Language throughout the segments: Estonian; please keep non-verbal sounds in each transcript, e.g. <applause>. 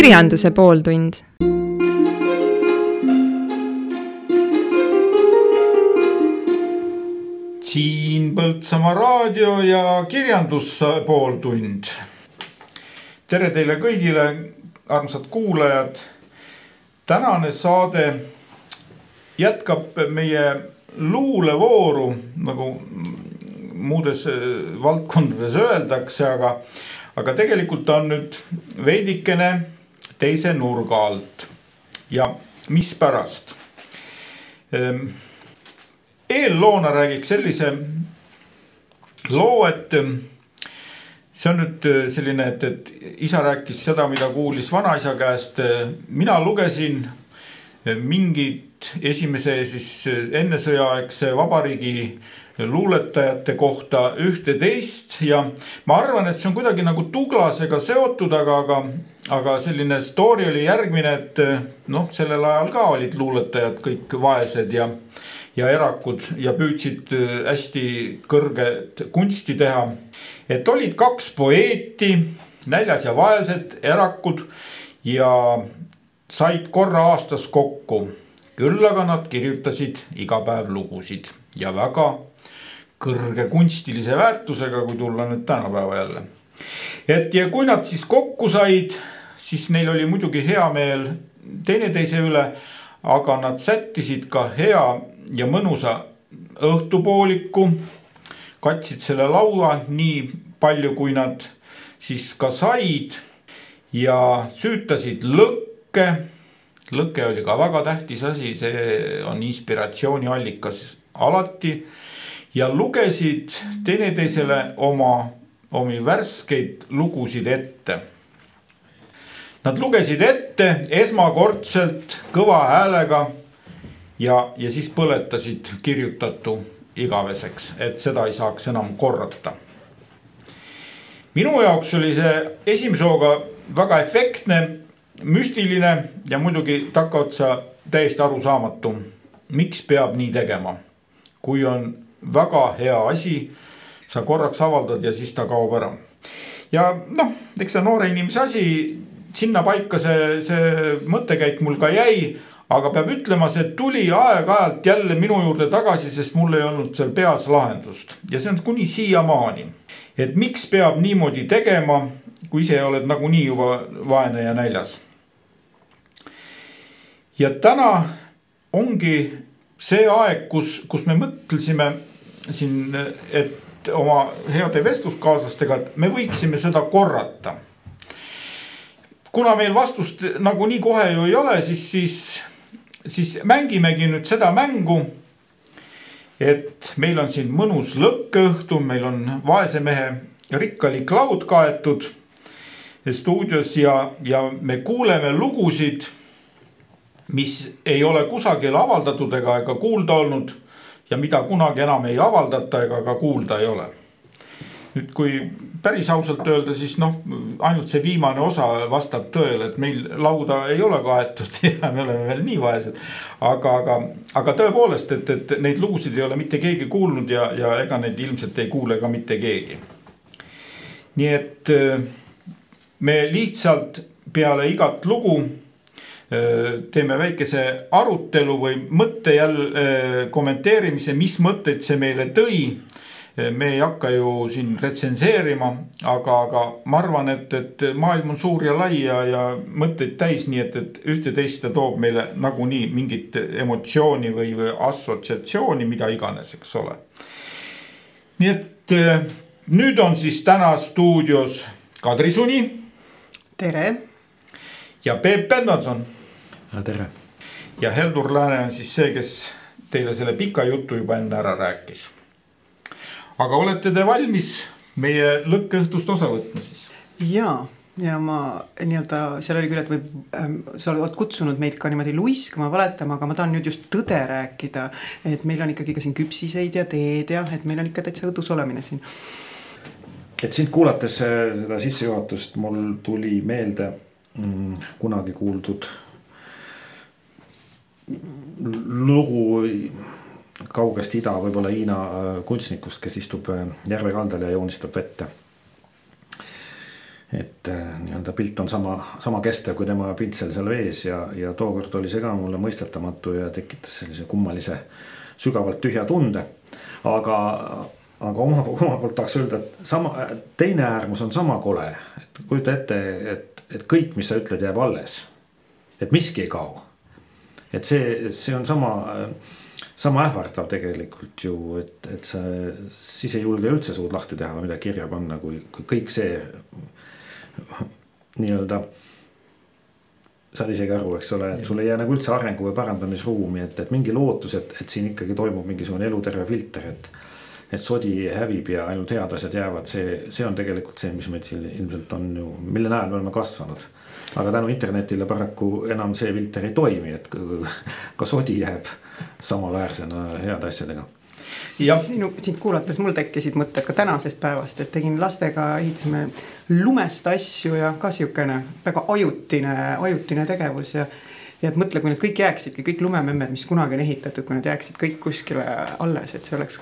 kirjanduse pooltund. siin Põltsamaa raadio ja kirjanduspooltund. tere teile kõigile, armsad kuulajad. tänane saade jätkab meie luulevooru nagu muudes äh, valdkondades öeldakse, aga, aga tegelikult on nüüd veidikene teise nurga alt. ja mispärast? Ehm, eelloona räägiks sellise loo, et see on nüüd äh, selline, et, et isa rääkis seda, mida kuulis vanaisa käest. mina lugesin mingit esimese siis ennesõjaaegse vabariigi luuletajate kohta ühte-teist ja ma arvan, et see on kuidagi nagu Douglasega seotud, aga, aga, aga selline story oli järgmine, et noh, sellel ajal ka olid luuletajad kõik vaesed ja, ja erakud ja püüdsid hästi kõrget kunsti teha. et olid kaks poeeti, näljas ja vaesed, erakud ja said korra aastas kokku küll aga nad kirjutasid iga päev lugusid ja väga kõrge kunstilise väärtusega, kui tulla nüüd tänapäeva jälle. et ja kui nad siis kokku said, siis neil oli muidugi hea meel teineteise üle, aga nad sättisid ka hea ja mõnusa õhtupooliku. katsid selle laua nii palju, kui nad siis ka said ja süütasid lõkke. lõke oli ka väga tähtis asi, see on inspiratsiooniallikas alati ja lugesid teineteisele oma, omi värskeid lugusid ette. Nad lugesid ette esmakordselt kõva häälega ja, ja siis põletasid kirjutatu igaveseks, et seda ei saaks enam korrata. minu jaoks oli see esimese hooga väga efektne, müstiline ja muidugi takkaotsa täiesti arusaamatu. miks peab nii tegema, kui on väga hea asi. sa korraks avaldad ja siis ta kaob ära. ja noh, eks see noore inimese asi, sinnapaika see, see mõttekäik mul ka jäi aga peab ütlema, see tuli aeg-ajalt jälle minu juurde tagasi, sest mul ei olnud seal peas lahendust ja see on kuni siiamaani. et miks peab niimoodi tegema, kui ise oled nagunii juba vaene ja näljas. ja täna ongi see aeg, kus, kus me mõtlesime siin, et oma heade vestluskaaslastega, et me võiksime seda korrata. kuna meil vastust nagunii kohe ju ei ole, siis, siis, siis mängimegi nüüd seda mängu. et meil on siin mõnus lõkkeõhtu, meil on vaese mehe rikkalik laud kaetud stuudios ja, ja me kuuleme lugusid, mis ei ole kusagil avaldatud ega, ega kuulda olnud ja mida kunagi enam ei avaldata ega ka kuulda ei ole. nüüd, kui päris ausalt öelda, siis noh, ainult see viimane osa vastab tõele, et meil lauda ei ole kaetud <laughs> ja me oleme veel nii vaesed. aga, aga, aga tõepoolest, et, et neid lugusid ei ole mitte keegi kuulnud ja, ja ega neid ilmselt ei kuule ka mitte keegi. nii et me lihtsalt peale igat lugu teeme väikese arutelu või mõtte jälle kommenteerimise, mis mõtteid see meile tõi. me ei hakka ju siin retsenseerima, aga, aga ma arvan, et, et maailm on suur ja lai ja, ja mõtteid täis, nii et, et ühte-teist ta toob meile nagunii mingit emotsiooni või, või assotsiatsiooni, mida iganes, eks ole. nii et nüüd on siis täna stuudios Kadri Suni. tere. ja Peep Pendelson tere. ja Heldur Lääne on siis see, kes teile selle pika jutu juba enne ära rääkis. aga olete te valmis meie lõkkeõhtust osa võtma siis? ja, ja ma nii-öelda seal oli küll, et võib ähm,, sa oled kutsunud meid ka niimoodi luiskama, valetama, aga ma tahan nüüd just tõde rääkida. et meil on ikkagi ka siin küpsiseid ja teed ja et meil on ikka täitsa õdus olemine siin. et sind kuulates seda sissejuhatust mul tuli meelde mm, kunagi kuuldud lugu kaugest ida, võib-olla Hiina äh, kunstnikust, kes istub äh, järve kaldal ja joonistab vette. et nii-öelda pilt on sama, sama kestev kui tema pintsel seal vees ja, ja tookord oli see ka mulle mõistetamatu ja tekitas sellise kummalise sügavalt tühja tunde. aga, aga oma, oma poolt tahaks öelda, et sama, teine äärmus on sama kole, et kujuta ette, et, et kõik, mis sa ütled, jääb alles. et miski ei kao. Et see, see on sama sama ähvardav tegelikult ju, et, et sa siis ei julge üldse suud lahti teha või midagi kirja panna, kui, kui kõik see nii-öelda. saad isegi aru, eks ole, et sul ei jää nagu üldse arengu või parandamisruumi, et, et mingi lootus, et, et siin ikkagi toimub mingisugune eluterve filter, et. et sodi hävib ja ainult head asjad jäävad, see, see on tegelikult see, mis meid siin ilmselt on ju, mille najal me oleme kasvanud aga tänu internetile paraku enam see filter ei toimi, et ka sodi jääb samaväärsena heade asjadega. sinu, sind kuulates mul tekkisid mõtted ka tänasest päevast, et tegin lastega, ehitasime lumest asju ja ka sihukene väga ajutine, ajutine tegevus ja ja et mõtle, kui need kõik jääksidki, kõik lumememmed, mis kunagi on ehitatud, kui nad jääksid kõik kuskile alles, et see oleks.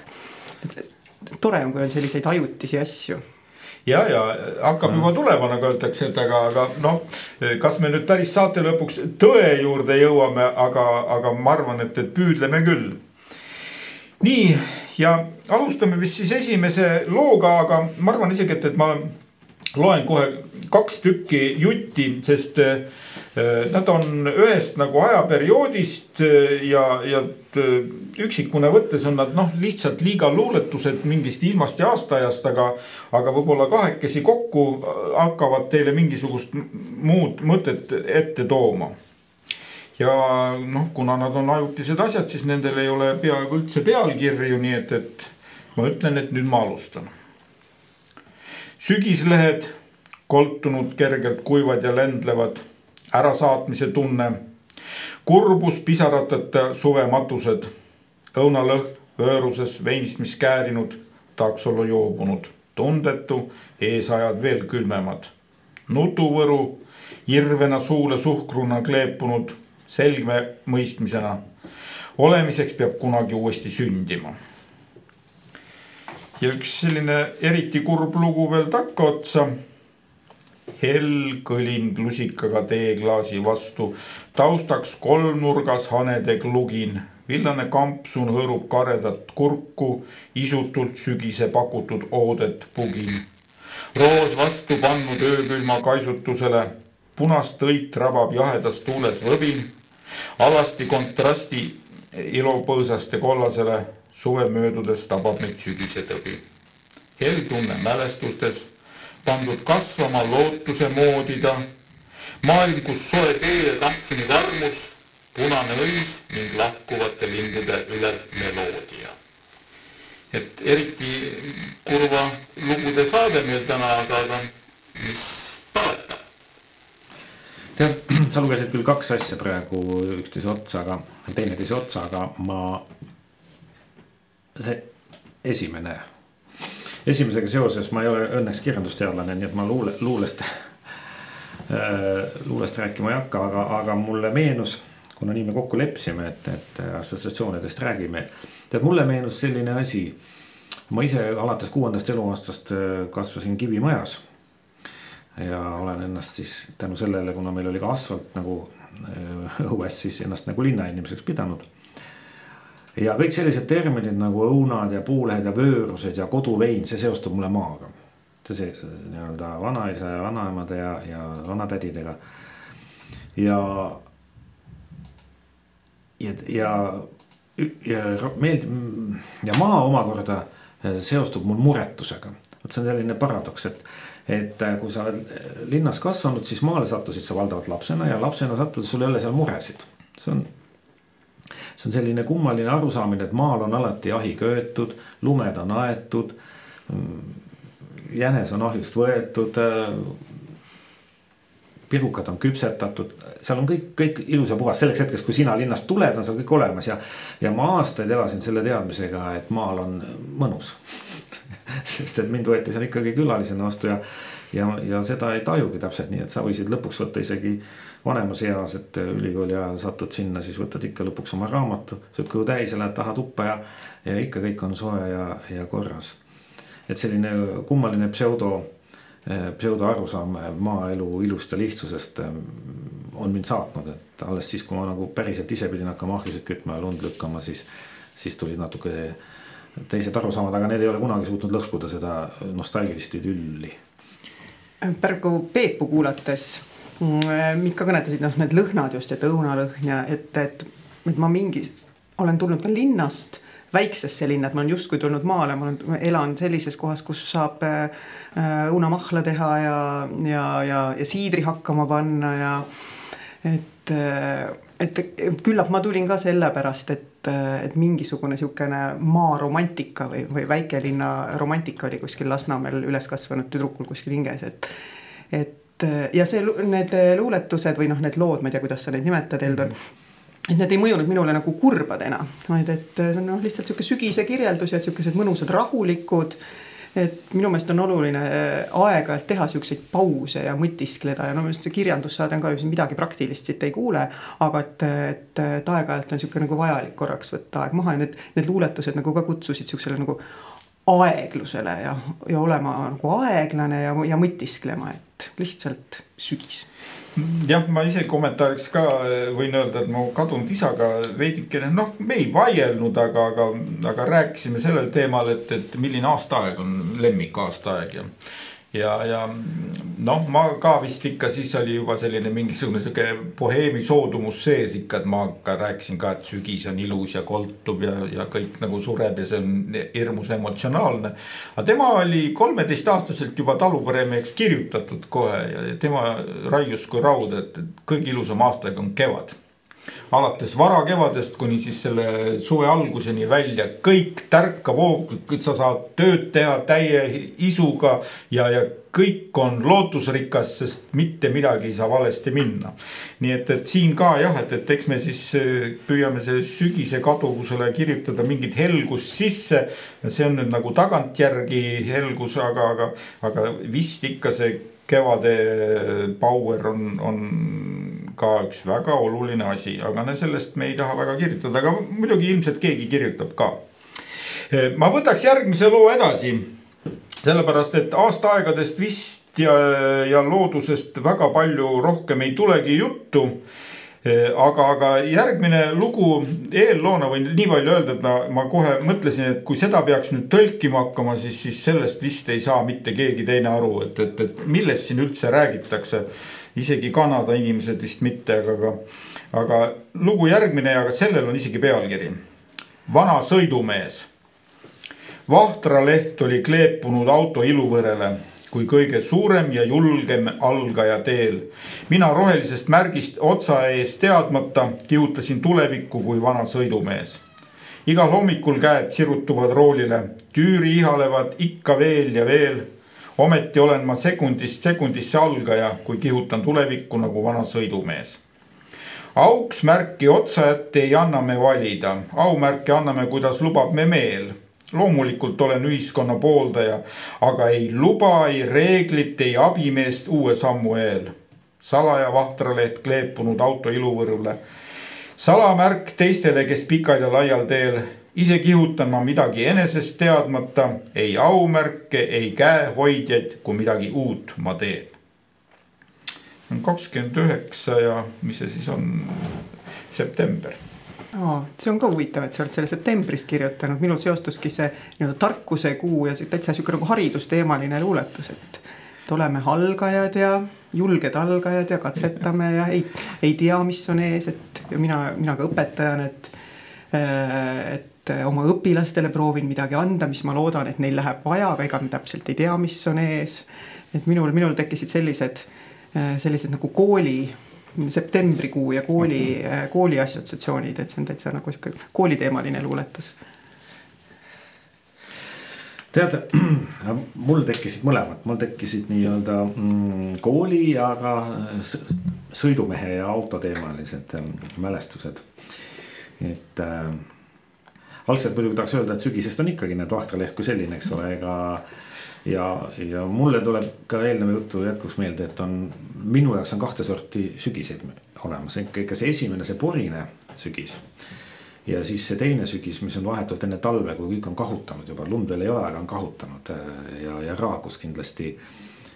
et tore on, kui on selliseid ajutisi asju ja, ja hakkab juba tulema, nagu öeldakse, et aga, aga noh, kas me nüüd päris saate lõpuks tõe juurde jõuame, aga, aga ma arvan, et, et püüdleme küll. nii ja alustame vist siis esimese looga, aga ma arvan isegi, et, et ma loen kohe kaks tükki jutti, sest nad on ühest nagu ajaperioodist äh, ja, ja äh, üksikuna võttes on nad noh, lihtsalt liiga luuletused mingist ilmast ja aastaajast, aga. aga võib-olla kahekesi kokku hakkavad teile mingisugust muud mõtet ette tooma. ja noh, kuna nad on ajutised asjad, siis nendel ei ole peaaegu üldse pealkirju, nii et, et ma ütlen, et nüüd ma alustan. sügislehed koltunud, kergelt kuivad ja lendlevad ärasaatmise tunne, kurbus pisarateta suvematused, õunalõhn vööruses veinist, mis käärinud, tahaks olla joobunud, tundetu, eesajad veel külmemad. nutuvõru, irvena suule suhkruna kleepunud, selge mõistmisena. olemiseks peab kunagi uuesti sündima. ja üks selline eriti kurb lugu veel takkaotsa hell kõlin lusikaga teeklaasi vastu. taustaks kolmnurgas hanedeg lugin, villane kampsun hõõrub karedat kurku, isutult sügise pakutud oodet pugin. roos vastu pannud öökülma kaisutusele, punast õit rabab jahedas tuules võbin. alasti kontrasti ilupõõsaste kollasele, suve möödudes tabab meid sügise tõbi. hell tunne mälestustes pandud kasvama lootuse moodi ta. maailm, kus soe tee kampsuni varmus, punane õis ning lahkuvate lindude üle meloodia. et eriti kurva lugude saade meil täna, aga, aga mis parata. tead, <clears throat> sa lugesid küll kaks asja praegu üksteise otsa, aga teineteise otsa, aga ma. see esimene esimesega seoses ma ei ole õnneks kirjandusteadlane, nii et ma luule, luulest luulest rääkima ei hakka, aga, aga mulle meenus, kuna nii me kokku leppisime, et, et assotsiatsioonidest räägime. tead, mulle meenus selline asi. ma ise alates kuuendast eluaastast äh, kasvasin Kivimajas. ja olen ennast siis tänu sellele, kuna meil oli ka asfalt nagu äh, õues, siis ennast nagu linnainimeseks pidanud ja kõik sellised terminid nagu õunad ja puulehed ja vöörused ja koduvein, see seostub mulle maaga. see, see nii-öelda vanaisa ja vanaemade ja, ja vanatädidega. ja, ja, ja, ja meeldib ja maa omakorda seostub mul muretusega. vot see on selline paradoks, et, et kui sa oled linnas kasvanud, siis maale sattusid sa valdavalt lapsena ja lapsena sattudes sul ei ole seal muresid. see on see on selline kummaline arusaamine, et maal on alati ahi köetud, lumed on aetud. jänes on ahjust võetud. pirukad on küpsetatud, seal on kõik, kõik ilus ja puhas, selleks hetkeks, kui sina linnast tuled, on seal kõik olemas ja. ja ma aastaid elasin selle teadmisega, et maal on mõnus <laughs> sest et mind võeti seal ikkagi külalisena vastu ja, ja, ja seda ei tajugi täpselt nii, et sa võisid lõpuks võtta isegi vanemas eas, et ülikooli ajal satud sinna, siis võtad ikka lõpuks oma raamatu, sööd kõhu täis ja lähed taha tuppa ja, ja ikka kõik on soe ja, ja korras. et selline kummaline pseudo pseudoarusaam maaelu ilust ja lihtsusest on mind saatnud, et alles siis, kui ma nagu päriselt ise pidin hakkama ahjusid kütma ja lund lükkama, siis, siis tulid natuke teised arusaamad, aga need ei ole kunagi suutnud lõhkuda seda nostalgilist idülli. Praegu Peepu kuulates mm, mind ka kõnetasid noh, need lõhnad just, et õunalõhn ja et, et, et ma mingi, olen tulnud ka linnast väiksesse linna, et ma olen justkui tulnud maale, ma olen, elan sellises kohas, kus saab äh, õunamahla teha ja, ja, ja, ja siidri hakkama panna ja et, et küllap ma tulin ka sellepärast, et, et mingisugune niisugune maaromantika või, või väikelinna romantika oli kuskil Lasnamäel üles kasvanud tüdrukul kuskil hinges, et, et ja see, need luuletused või noh, need lood, ma ei tea, kuidas sa neid nimetad, Eldor. -hmm et need ei mõjunud minule nagu kurbadena, vaid et see on noh, lihtsalt sihuke sügise kirjeldus ja siukesed mõnusad rahulikud et minu meelest on oluline äh, aeg-ajalt teha siukseid pause ja mõtiskleda ja no minu arust see kirjandussaade on ka ju siin midagi praktilist siit ei kuule. aga et, et, et aeg-ajalt on sihuke nagu vajalik korraks võtta aeg maha ja need, need luuletused nagu ka kutsusid siuksele nagu aeglusele ja, ja olema nagu aeglane ja, ja mõtisklema, et lihtsalt sügis. Jah, ma ise kommentaariks ka eh, võin öelda, et mu kadunud isaga veidikene. Noh, me ei vaielnud, aga, aga, aga rääkisime sellel teemal, et, et milline aastaaeg on lemmik aastaaeg ja ja, ja noh, ma ka vist ikka siis oli juba selline mingisugune sihuke boheemi soodumus sees ikka, et ma ka rääkisin ka, et sügis on ilus ja koltub ja, ja kõik nagu sureb ja see on hirmus emotsionaalne. aga tema oli kolmeteistaastaselt juba taluperemeheks kirjutatud kohe ja tema raius kui raud, et kõige ilusam aastaeg on kevad alates varakevadest kuni siis selle suve alguseni välja, kõik tärkab hooglikult, sa saad tööd teha täie isuga ja, ja kõik on lootusrikas, sest mitte midagi ei saa valesti minna. nii et, et siin ka jah, et, et eks me siis äh, püüame see sügise kaduvusele kirjutada mingit helgust sisse. see on nüüd nagu tagantjärgi helgus, aga, aga, aga vist ikka see kevade power on, on ka üks väga oluline asi, aga sellest me ei taha väga kirjutada, aga muidugi ilmselt keegi kirjutab ka. ma võtaks järgmise loo edasi, sellepärast et aastaaegadest vist ja, ja loodusest väga palju rohkem ei tulegi juttu aga, aga järgmine lugu eelloona võin nii palju öelda, et ma, ma kohe mõtlesin, et kui seda peaks nüüd tõlkima hakkama, siis, siis sellest vist ei saa mitte keegi teine aru, et, et, et millest siin üldse räägitakse isegi Kanada inimesed vist mitte, aga, aga, aga lugu järgmine ja ka sellel on isegi pealkiri. vana sõidumees. vahtraleht oli kleepunud auto iluvõrele kui kõige suurem ja julgem algaja teel. mina rohelisest märgist otsa ees teadmata kihutasin tulevikku kui vana sõidumees. igal hommikul käed sirutuvad roolile, tüüri ihalevad ikka veel ja veel ometi olen ma sekundist sekundisse algaja, kui kihutan tulevikku nagu vana sõidumees. auks märki otsajat ei anna me valida, aumärke anname, kuidas lubab me meel loomulikult olen ühiskonna pooldaja, aga ei luba ei reeglit, ei abimeest uue sammu eel. salaja vahtraleht kleepunud auto iluvõrule. salamärk teistele, kes pikal ja laial teel ise kihutan ma midagi enesest teadmata, ei aumärke, ei käehoidjaid, kui midagi uut ma teen. kakskümmend üheksa ja mis see siis on, september aa, see on ka huvitav, et sa oled selle septembris kirjutanud, minul seostuski see nii-öelda tarkuse kuu ja see täitsa sihuke nagu haridusteemaline luuletus, et. et oleme algajad ja julged algajad ja katsetame ja ei, ei tea, mis on ees, et mina, mina ka õpetajana, et. et oma õpilastele proovin midagi anda, mis ma loodan, et neil läheb vaja, aga ega me täpselt ei tea, mis on ees. et minul, minul tekkisid sellised, sellised nagu kooli septembrikuu ja kooli mm, -hmm. kooli assotsiatsioonid, et see on täitsa nagu sihuke kooliteemaline luuletus. tead, <clears throat> mul tekkisid mõlemad, mul tekkisid nii-öelda mm, kooli ja ka sõidumehe ja autoteemalised mm, mälestused. et äh, algselt muidugi tahaks öelda, et sügisest on ikkagi need Vahtraleht kui selline, eks ole, ega ja, ja mulle tuleb ka eelneva jutu jätkuks meelde, et on, minu jaoks on kahte sorti sügiseid olemas, ikka see esimene, see porine sügis. ja siis see teine sügis, mis on vahetult enne talve, kui kõik on kahutanud juba, lund veel ei ole, aga on kahutanud ja, ja raakus kindlasti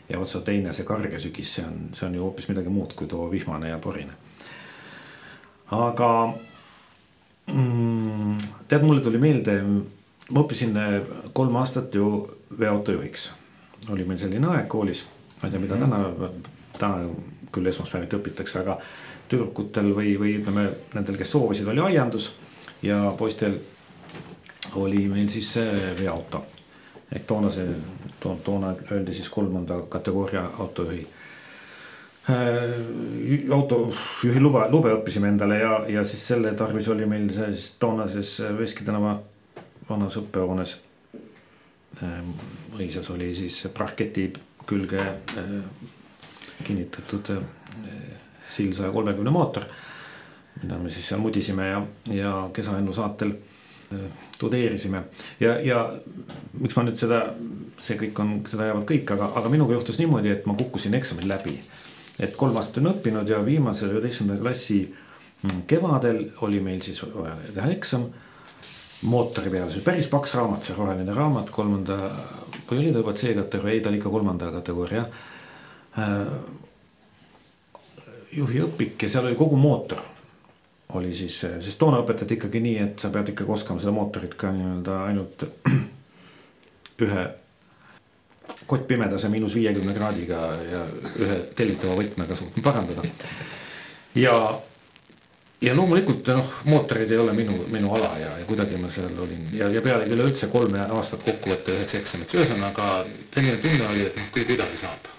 ja vot see teine, see karge sügis, see on, see on ju hoopis midagi muud kui too vihmane ja porine. aga mm, tead, mulle tuli meelde, ma õppisin kolm aastat ju veoautojuhiks. oli meil selline aeg koolis, ma ei tea, mida täna, täna küll esmaspäeviti õpitakse, aga tüdrukutel või, või ütleme nendel, kes soovisid, oli aiandus ja poistel oli meil siis veoauto. ehk toona see to,, toona öeldi siis kolmanda kategooria autojuhi äh,. autojuhi luba, lube õppisime endale ja, ja siis selle tarvis oli meil see siis toonases Veski tänava vanas õppehoones. Mõisas oli siis parketi külge äh, kinnitatud äh, SIL saja kolmekümne mootor. mida me siis seal mudisime ja, ja Kesahennu saatel tudeerisime ja, ja miks ma nüüd seda, see kõik on, seda teavad kõik, aga, aga minuga juhtus niimoodi, et ma kukkusin eksamil läbi. et kolm aastat olen õppinud ja viimasel üheteistkümnenda klassi mm, kevadel oli meil siis vaja teha eksam mootori peale, see oli päris paks raamat, see roheline raamat, kolmanda, või oli ta juba C-kategooria, ei ta oli ikka kolmanda kategooria äh, juhiõpik ja seal oli kogu mootor. oli siis, sest toona õpetati ikkagi nii, et sa pead ikkagi oskama seda mootorit ka nii-öelda ainult <clears throat> ühe kottpimedase miinus viiekümne kraadiga ja ühe tellitava võtmega suutma parandada. ja, ja loomulikult noh, mootorid ei ole minu, minu ala ja, ja kuidagi ma seal olin ja, ja pealegi üleüldse kolme aastat kokku võtta üheks eksamiks, ühesõnaga selline tunne oli, et noh, kui kuidagi saab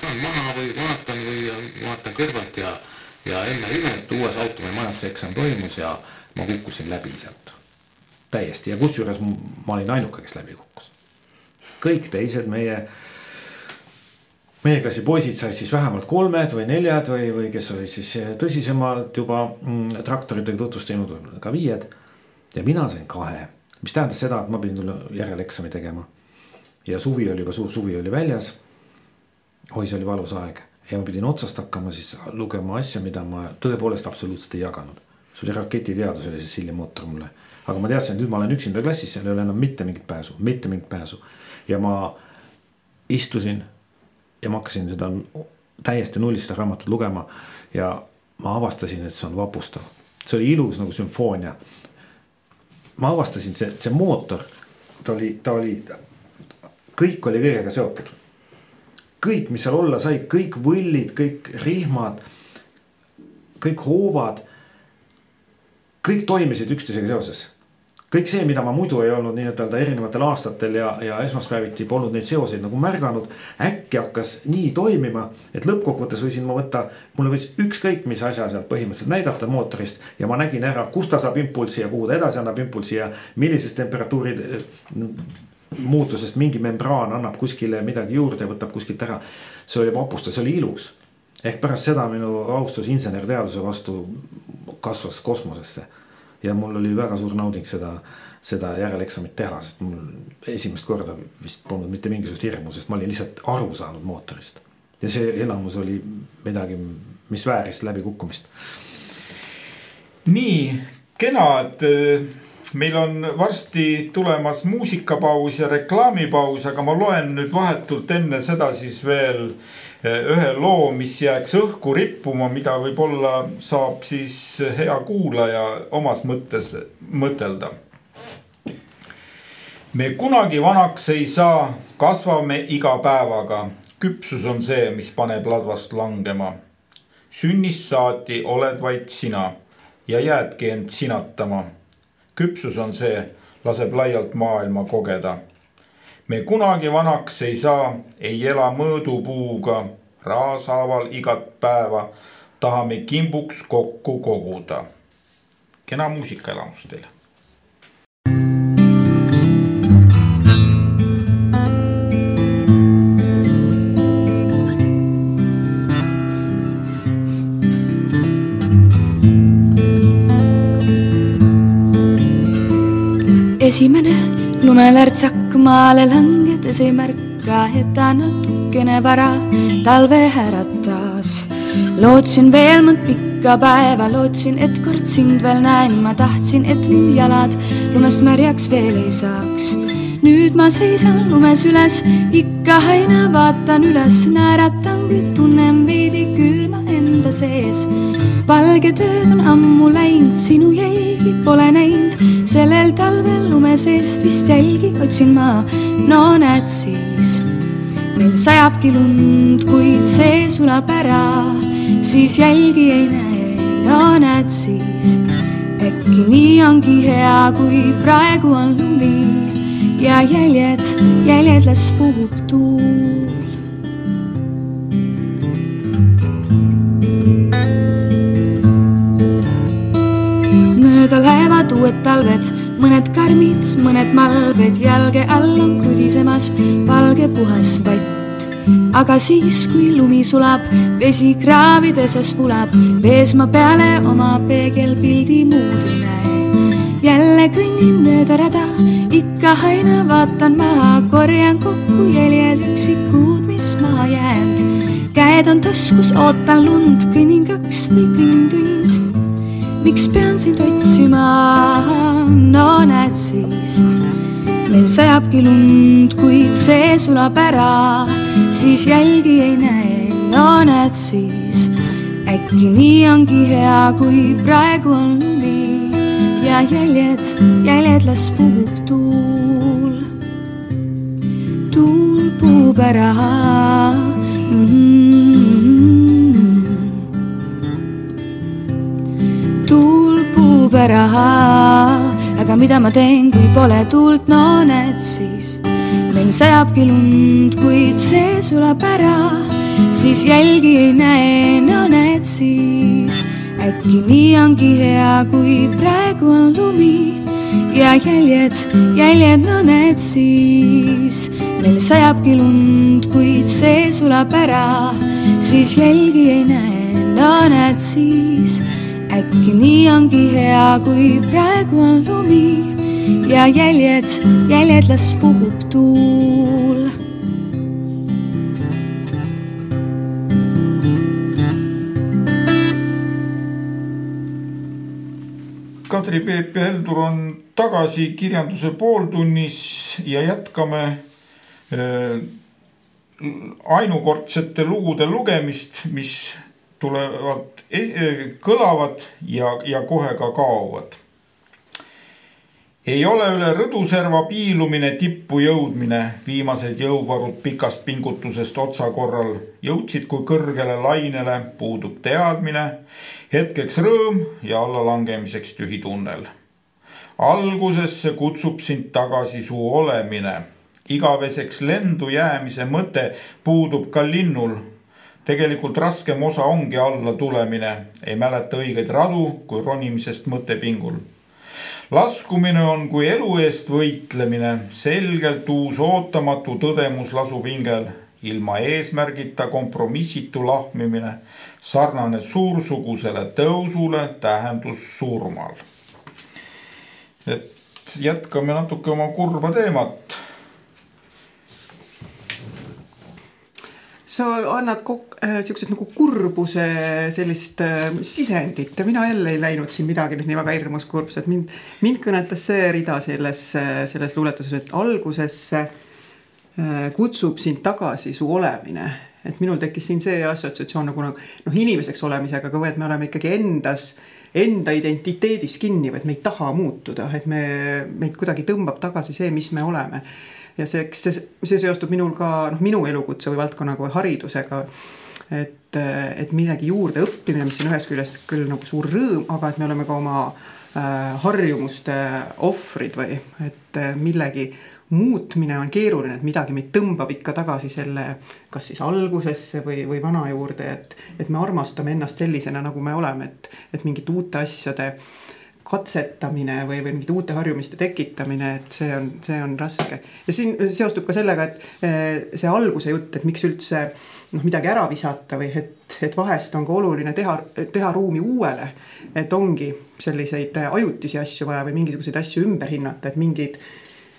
saan maha või vaatan või vaatan kõrvalt ja, ja enne imet uues Automi majas see eksam toimus ja ma kukkusin läbi sealt. täiesti ja kusjuures ma olin ainuke, kes läbi kukkus. kõik teised meie, meie klassi poisid said siis vähemalt kolmed või neljad või, või kes olid siis tõsisemalt juba mm, traktoritega tutvustanud, võib-olla ka viied. ja mina sain kahe, mis tähendas seda, et ma pidin tulla järeleksami tegema. ja suvi oli juba suur suvi oli väljas oi, see oli valus aeg ja ma pidin otsast hakkama siis lugema asja, mida ma tõepoolest absoluutselt ei jaganud. see oli raketiteadus oli see sillimootor mulle, aga ma teadsin, et nüüd ma olen üksinda klassis, seal ei ole enam mitte mingit pääsu, mitte mingit pääsu. ja ma istusin ja ma hakkasin seda täiesti nullist seda raamatut lugema ja ma avastasin, et see on vapustav. see oli ilus nagu sümfoonia. ma avastasin, see, see mootor, ta oli, ta oli, kõik oli kõigega seotud kõik, mis seal olla sai, kõik võllid, kõik rihmad, kõik hoovad. kõik toimisid üksteisega seoses. Kõik see, mida ma muidu ei olnud nii-ütelda erinevatel aastatel ja, ja esmaspäeviti polnud neid seoseid nagu märganud. äkki hakkas nii toimima, et lõppkokkuvõttes võisin ma võtta, mulle võis ükskõik mis asja sealt põhimõtteliselt näidata mootorist. ja ma nägin ära, kust ta saab impulssi ja kuhu ta edasi annab impulssi ja millises temperatuurid muutusest mingi membraan annab kuskile midagi juurde ja võtab kuskilt ära. see oli vapustav, see oli ilus. ehk pärast seda minu austus insenerteaduse vastu kasvas kosmosesse. Ja mul oli väga suur nauding seda, seda järeleksamit teha, sest mul esimest korda vist polnud mitte mingisugust hirmu, sest ma olin lihtsalt aru saanud mootorist. ja see elamus oli midagi, mis vääris läbikukkumist. nii kena, et meil on varsti tulemas muusikapaus ja reklaamipaus, aga ma loen nüüd vahetult enne seda siis veel ühe loo, mis jääks õhku rippuma, mida võib-olla saab siis hea kuulaja omas mõttes mõtelda. me kunagi vanaks ei saa, kasvame iga päevaga. küpsus on see, mis paneb ladvast langema. sünnist saati oled vaid sina ja jäädki end sinatama küpsus on see, laseb laialt maailma kogeda. Me kunagi vanaks ei saa, ei ela mõõdupuuga, raashaaval igat päeva tahame kimbuks kokku koguda. kena muusikaelamust teile lumelärtsak maale langedes ei märka, et ta natukene vara talve äratas. lootsin veel mõnd pikka päeva, lootsin, et kord sind veel näen, ma tahtsin, et mu jalad lumest märjaks veel ei saaks. nüüd ma seisan lumes üles, ikka aina vaatan üles, naeratan, kuid tunnen veidi külma enda sees. valged ööd on ammu läinud, sinu jälgi pole näinud, sellel talvel lume seest vist jälgi otsin ma, no näed siis meil sajabki lund, kuid see sulab ära, siis jälgi ei näe, no näed siis. äkki nii ongi hea, kui praegu on lumi ja jäljed, jäljed las puhub tuul. Talved, mõned karmid, mõned malved, jalge all on krudisemas valge puhas vatt. aga siis, kui lumi sulab, vesi kraavides vulab, vees ma peale oma peegelpildi muud ei näe. jälle kõnnin mööda rada, ikka aina vaatan maha, korjan kokku jäljed üksikud, mis maha jäänud. käed on taskus, ootan lund, kõnnin kaks või kõnnin tund miks pean sind otsima, no näed siis. meil sajabki lund, kuid see sulab ära, siis jälgi ei näe, no näed siis. äkki nii ongi hea, kui praegu on lumi ja jäljed, jäljed las puhub tuul. tuul puhub ära mm. -hmm. Ära, aga mida ma teen, kui pole tuult, no näed siis. meil sajabki lund, kuid see sulab ära, siis jälgi ei näe, no näed siis. äkki nii ongi hea, kui praegu on lumi ja jäljed, jäljed, no näed siis. meil sajabki lund, kuid see sulab ära, siis jälgi ei näe, no näed siis äkki nii ongi hea, kui praegu on lumi ja jäljed, jäljed las puhub tuul. Kadri Peep ja Heldur on tagasi kirjanduse pooltunnis ja jätkame äh, ainukordsete lugude lugemist, mis tulevad, kõlavad ja, ja kohe ka kaovad. ei ole üle rõduserva piilumine tippu jõudmine, viimased jõuvarud pikast pingutusest otsa korral jõudsid kui kõrgele lainele, puudub teadmine, hetkeks rõõm ja allalangemiseks tühi tunnel. algusesse kutsub sind tagasi su olemine, igaveseks lendu jäämise mõte puudub ka linnul tegelikult raskem osa ongi alla tulemine, ei mäleta õigeid radu kui ronimisest mõttepingul. laskumine on kui elu eest võitlemine, selgelt uus ootamatu tõdemus lasub hingel, ilma eesmärgita kompromissitu lahmimine, sarnane suursugusele tõusule, tähendus surmal. et jätkame natuke oma kurba teemat sa annad kok- äh,, nagu kurbuse sellist äh, sisendit ja mina jälle ei läinud siin midagi nüüd nii väga hirmus kurbs, et mind, mind kõnetas see rida selles, selles luuletuses, et algusesse äh, kutsub sind tagasi su olemine. et minul tekkis siin see assotsiatsioon nagu noh, inimeseks olemisega, aga või et me oleme ikkagi endas enda identiteedis kinni või et me ei taha muutuda, et me, meid kuidagi tõmbab tagasi see, mis me oleme ja see, eks see, see seostub minul ka noh, minu elukutse või valdkonnaga või haridusega. et, et millegi juurde õppimine, mis on ühest küljest küll nagu suur rõõm, aga et me oleme ka oma äh, harjumuste ohvrid või et äh, millegi muutmine on keeruline, et midagi meid tõmbab ikka tagasi selle, kas siis algusesse või, või vana juurde, et, et me armastame ennast sellisena, nagu me oleme, et, et mingite uute asjade äh, katsetamine või, või mingite uute harjumiste tekitamine, et see on, see on raske. ja siin seostub ka sellega, et eh, see alguse jutt, et miks üldse noh, midagi ära visata või et, et vahest on ka oluline teha, teha ruumi uuele. et ongi selliseid ajutisi asju vaja või mingisuguseid asju ümber hinnata, et mingid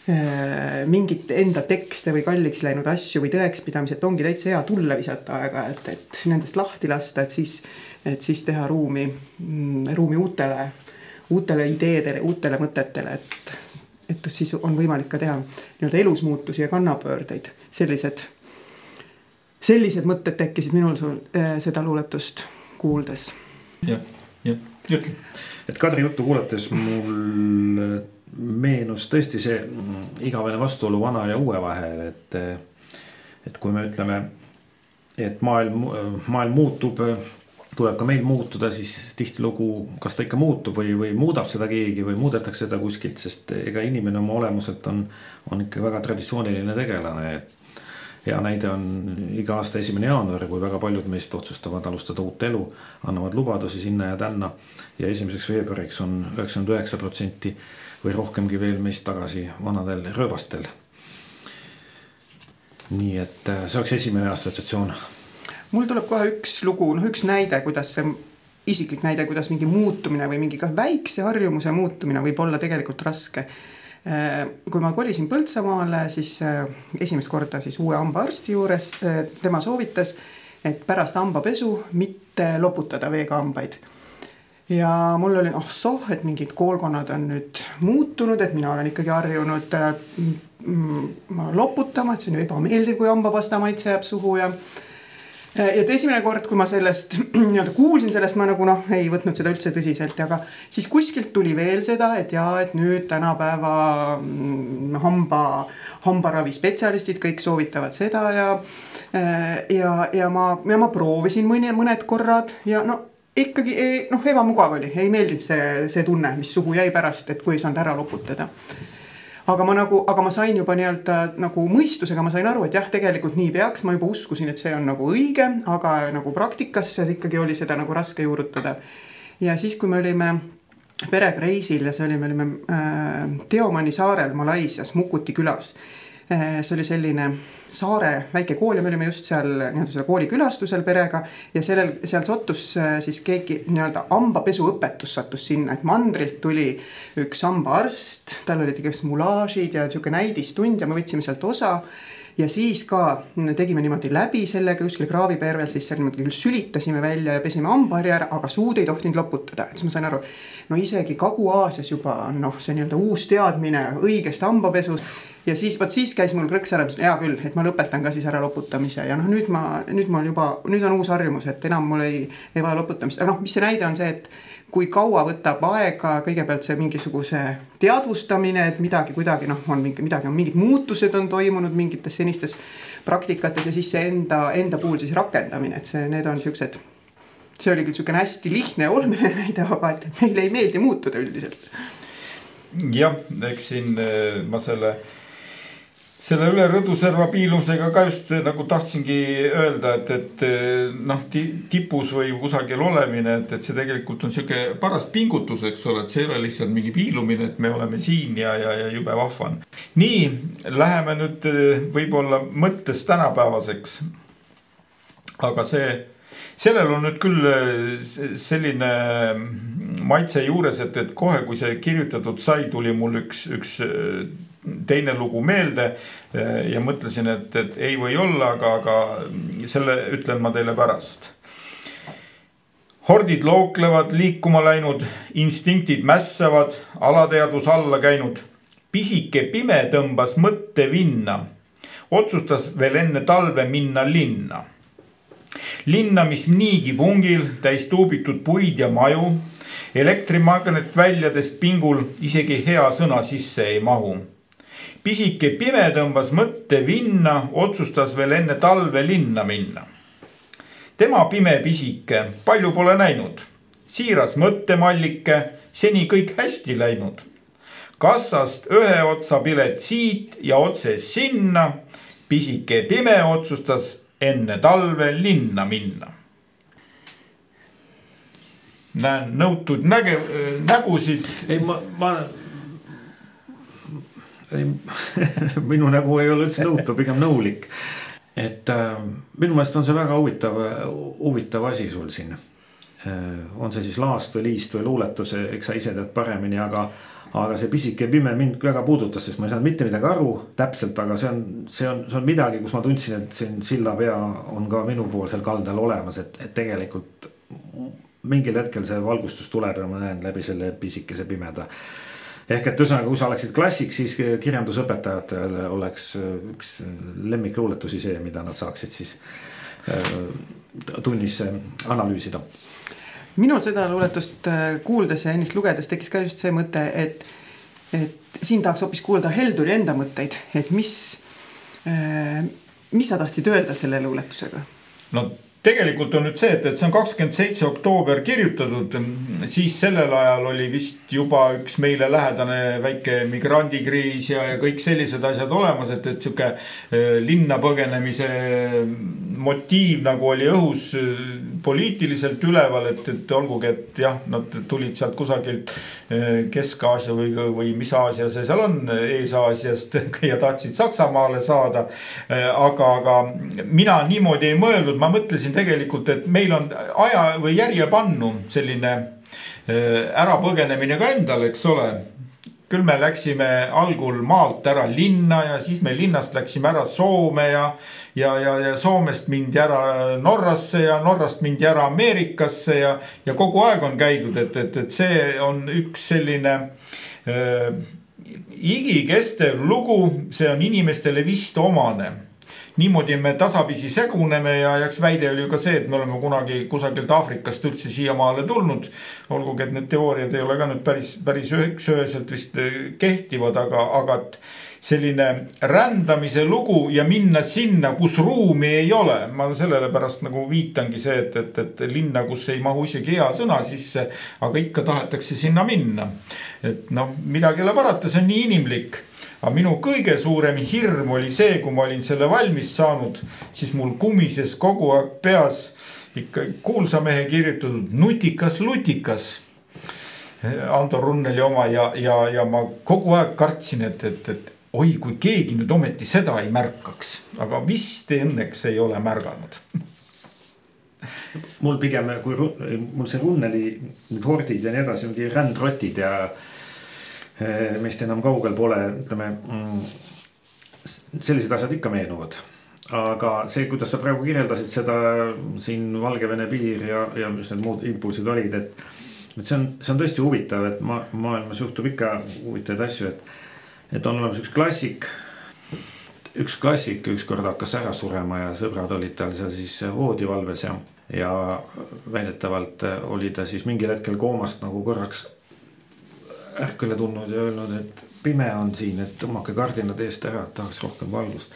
eh, mingit enda tekste või kalliks läinud asju või tõekspidamised ongi täitsa hea tulle visata aeg-ajalt, et nendest lahti lasta, et siis, et siis teha ruumi, mm, ruumi uutele uutele ideedele, uutele mõtetele, et, et siis on võimalik ka teha nii-öelda elus muutusi ja kannapöördeid, sellised, sellised mõtted tekkisid minul sul äh, seda luuletust kuuldes. jah, jah, ütle. et Kadri juttu kuulates mul meenus tõesti see igavene vastuolu vana ja uue vahel, et, et kui me ütleme, et maailm, maailm muutub tuleb ka meil muutuda, siis tihtilugu, kas ta ikka muutub või, või muudab seda keegi või muudetakse seda kuskilt, sest ega inimene oma olemuselt on, on ikka väga traditsiooniline tegelane. hea näide on iga aasta esimene jaanuar, kui väga paljud meist otsustavad alustada uut elu, annavad lubadusi sinna ja tänna. ja esimeseks veebruariks on üheksakümmend üheksa protsenti või rohkemgi veel meist tagasi vanadel rööbastel. nii et äh, see oleks esimene assotsiatsioon mul tuleb kohe üks lugu, noh, üks näide, kuidas see isiklik näide, kuidas mingi muutumine või mingi ka väikse harjumuse muutumine võib olla tegelikult raske. Äh, kui ma kolisin Põltsamaale, siis äh, esimest korda siis uue hambaarsti juures, äh, tema soovitas, et pärast hambapesu mitte loputada veega hambaid ja mul oli oh soh, et mingid koolkonnad on nüüd muutunud, et mina olen ikkagi harjunud äh, loputama, et see on ju ebameeldiv, kui hambapasta maitse jääb suhu ja et esimene kord, kui ma sellest <clears throat> nii-öelda kuulsin sellest, ma nagu noh, ei võtnud seda üldse tõsiselt, aga siis kuskilt tuli veel seda, et jaa, et nüüd tänapäeva mm, hamba, hambaravispetsialistid kõik soovitavad seda ja äh, ja, ja ma, ja ma proovisin mõni, mõned korrad ja no ikkagi noh, ebamugav oli, ei meeldinud see, see tunne, mis suhu jäi pärast, et kui ei saanud ära loputada aga ma nagu, aga ma sain juba nii-öelda nagu mõistusega, ma sain aru, et jah, tegelikult nii peaks, ma juba uskusin, et see on nagu õige, aga nagu praktikas ikkagi oli seda nagu raske juurutada. ja siis, kui me olime perega reisil ja see oli, me olime äh, Teomani saarel Malaisias Mukuti külas. See oli selline saare väike kool ja me olime just seal nii-öelda selle kooli külastusel perega ja sellel, seal sattus äh, siis keegi nii-öelda hambapesuõpetus sattus sinna, et mandrilt tuli üks hambaarst, tal olid igast mulaažid ja sihuke näidistund ja me võtsime sealt osa ja siis ka tegime niimoodi läbi sellega kuskil kraavipervel, siis seal niimoodi küll sülitasime välja ja pesime hambaharja ära, aga suud ei tohtinud loputada, et siis ma sain aru, no isegi Kagu-Aasias juba noh, see nii-öelda uus teadmine õigest hambapesust ja siis vot siis käis mul krõks ära, hea küll, et ma lõpetan ka siis ära loputamise ja noh, nüüd ma, nüüd mul juba, nüüd on uus harjumus, et enam mul ei, ei vaja loputamist, aga noh, mis see näide on see, et kui kaua võtab aega kõigepealt see mingisuguse teadvustamine, et midagi kuidagi noh, on mingi midagi on mingid muutused on toimunud mingites senistes praktikates ja siis see enda, enda puhul siis rakendamine, et see, need on siuksed. see oli küll siukene hästi lihtne ja olmeline <laughs> näide, aga et meile ei meeldi muutuda üldiselt. jah, eks siin eh, ma selle selle üle rõduserva piilumisega ka just nagu tahtsingi öelda, et, et noh, tipus või kusagil olemine, et, et see tegelikult on sihuke paras pingutus, eks ole, et see ei ole lihtsalt mingi piilumine, et me oleme siin ja, ja, ja jube vahva on. nii, läheme nüüd võib-olla mõttes tänapäevaseks. aga see, sellel on nüüd küll selline maitse juures, et, et kohe, kui see kirjutatud sai, tuli mul üks, üks teine lugu meelde ja mõtlesin, et, et ei või olla, aga, aga selle ütlen ma teile pärast. hordid looklevad, liikuma läinud, instinktid mässavad, alateadvus alla käinud. pisike pime tõmbas mõtte vinna, otsustas veel enne talve minna linna. linna, mis niigi pungil, täis tuubitud puid ja maju elektrimagnetvälladest pingul isegi hea sõna sisse ei mahu pisike pime tõmbas mõtte vinna, otsustas veel enne talve linna minna. tema pime pisike, palju pole näinud, siiras mõttemallike, seni kõik hästi läinud. kassast ühe otsa pilet siit ja otse sinna. pisike pime otsustas enne talve linna minna näen nõutud näge-, nägusid. ei, ma, ma <laughs> minu nägu ei ole üldse nõutu, pigem nõulik. et äh, minu meelest on see väga huvitav, huvitav asi sul siin äh,. on see siis laast või liist või luuletus, eks sa ise tead paremini, aga aga see pisike pime mind väga puudutas, sest ma ei saanud mitte midagi aru täpselt, aga see on, see on, see on midagi, kus ma tundsin, et siin sillapea on ka minupoolsel kaldal olemas, et, et tegelikult mingil hetkel see valgustus tuleb ja ma näen läbi selle pisikese pimeda ehk et ühesõnaga, kui sa oleksid klassik, siis kirjandusõpetajatel oleks üks lemmikluuletusi see, mida nad saaksid siis tunnis analüüsida. minul seda luuletust kuuldes ja ennist lugedes tekkis ka just see mõte, et, et siin tahaks hoopis kuulda Helduri enda mõtteid, et mis, mis sa tahtsid öelda selle luuletusega? no tegelikult on nüüd see, et, et see on kakskümmend seitse oktoober kirjutatud, siis sellel ajal oli vist juba üks meile lähedane väike migrandikriis ja, ja kõik sellised asjad olemas, et, et sihuke eh, linna põgenemise motiiv nagu oli õhus eh, poliitiliselt üleval, et, et olgugi, et jah, nad tulid sealt kusagilt eh, Kesk-Aasia või, või mis Aasia see seal on, Ees-Aasiast <laughs> ja tahtsid Saksamaale saada. aga, aga mina niimoodi ei mõelnud, ma mõtlesin mõtlesin tegelikult, et meil on aja või järjepannu selline äh, ärapõgenemine ka endal, eks ole. Küll me läksime algul maalt ära linna ja siis me linnast läksime ära Soome ja, ja, ja, ja Soomest mindi ära Norrasse ja Norrast mindi ära Ameerikasse ja, ja kogu aeg on käidud, et, et, et see on üks selline äh, igikestev lugu, see on inimestele vist omane niimoodi me tasapisi seguneme ja eks väide oli ju ka see, et me oleme kunagi kusagilt Aafrikast üldse siiamaale tulnud. olgugi, et need teooriad ei ole ka nüüd päris, päris üksüheselt vist eh, kehtivad, aga, aga et selline rändamise lugu ja minna sinna, kus ruumi ei ole. ma sellele pärast nagu viitangi see, et, et, et linna, kus ei mahu isegi hea sõna sisse, aga ikka tahetakse sinna minna. et noh, midagi ei ole parata, see on nii inimlik aga minu kõige suurem hirm oli see, kui ma olin selle valmis saanud, siis mul kumises kogu aeg peas ikka kuulsa mehe kirjutatud nutikas lutikas. Ando Runneli oma ja, ja, ja ma kogu aeg kartsin, et, et, et oi, kui keegi nüüd ometi seda ei märkaks, aga vist õnneks ei ole märganud mul pigem, kui mul see Runneli hordid ja nii edasi ongi rändrotid ja meist enam kaugel pole, ütleme mm,. sellised asjad ikka meenuvad aga see, kuidas sa praegu kirjeldasid seda siin Valgevene piir ja, ja mis need muud impulsid olid, et. et see on, see on tõesti huvitav, et ma, maailmas juhtub ikka huvitavaid asju, et, et on olemas üks klassik. üks klassik ükskord hakkas ära surema ja sõbrad olid tal seal siis voodivalves ja, ja väidetavalt oli ta siis mingil hetkel koomast nagu korraks ärkvele tulnud ja öelnud, et pime on siin, et tõmmake kardinad eest ära, et tahaks rohkem valgust.